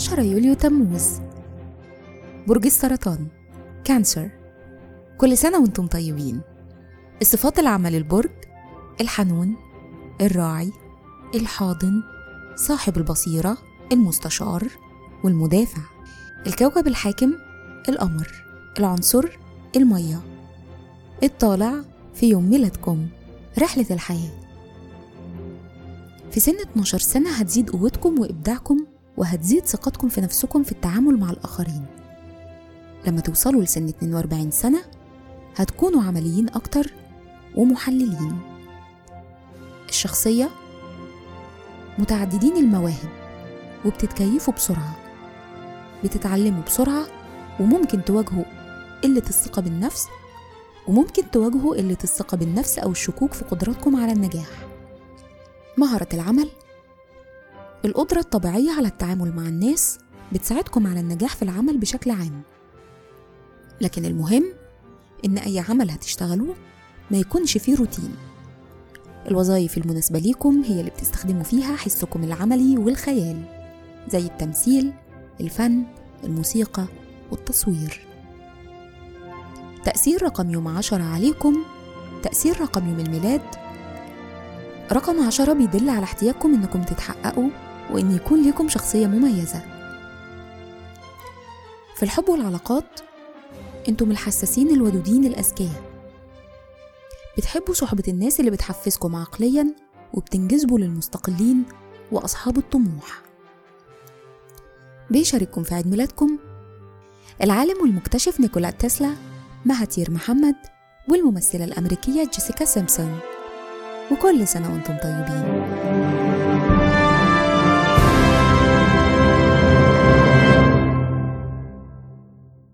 10 يوليو تموز. برج السرطان كانسر. كل سنة وأنتم طيبين. الصفات العامة للبرج الحنون الراعي الحاضن صاحب البصيرة المستشار والمدافع. الكوكب الحاكم القمر. العنصر المية. الطالع في يوم ميلادكم رحلة الحياة. في سن 12 سنة هتزيد قوتكم وإبداعكم وهتزيد ثقتكم في نفسكم في التعامل مع الآخرين. لما توصلوا لسن 42 سنة هتكونوا عمليين أكتر ومحللين. الشخصية متعددين المواهب وبتتكيفوا بسرعة. بتتعلموا بسرعة وممكن تواجهوا قلة الثقة بالنفس وممكن تواجهوا قلة الثقة بالنفس أو الشكوك في قدراتكم على النجاح. مهرة العمل القدرة الطبيعية على التعامل مع الناس بتساعدكم على النجاح في العمل بشكل عام. لكن المهم إن أي عمل هتشتغلوه ما يكونش فيه روتين. الوظائف المناسبة ليكم هي اللي بتستخدموا فيها حسكم العملي والخيال زي التمثيل الفن الموسيقى والتصوير. تأثير رقم يوم عشرة عليكم تأثير رقم يوم الميلاد. رقم عشرة بيدل على احتياجكم إنكم تتحققوا وإن يكون لكم شخصية مميزة. في الحب والعلاقات أنتم الحساسين الودودين الأذكياء. بتحبوا صحبة الناس اللي بتحفزكم عقليا وبتنجذبوا للمستقلين وأصحاب الطموح. بيشارككم في عيد ميلادكم العالم والمكتشف نيكولا تسلا مهاتير محمد والممثلة الأمريكية جيسيكا سيمبسون. وكل سنة وأنتم طيبين.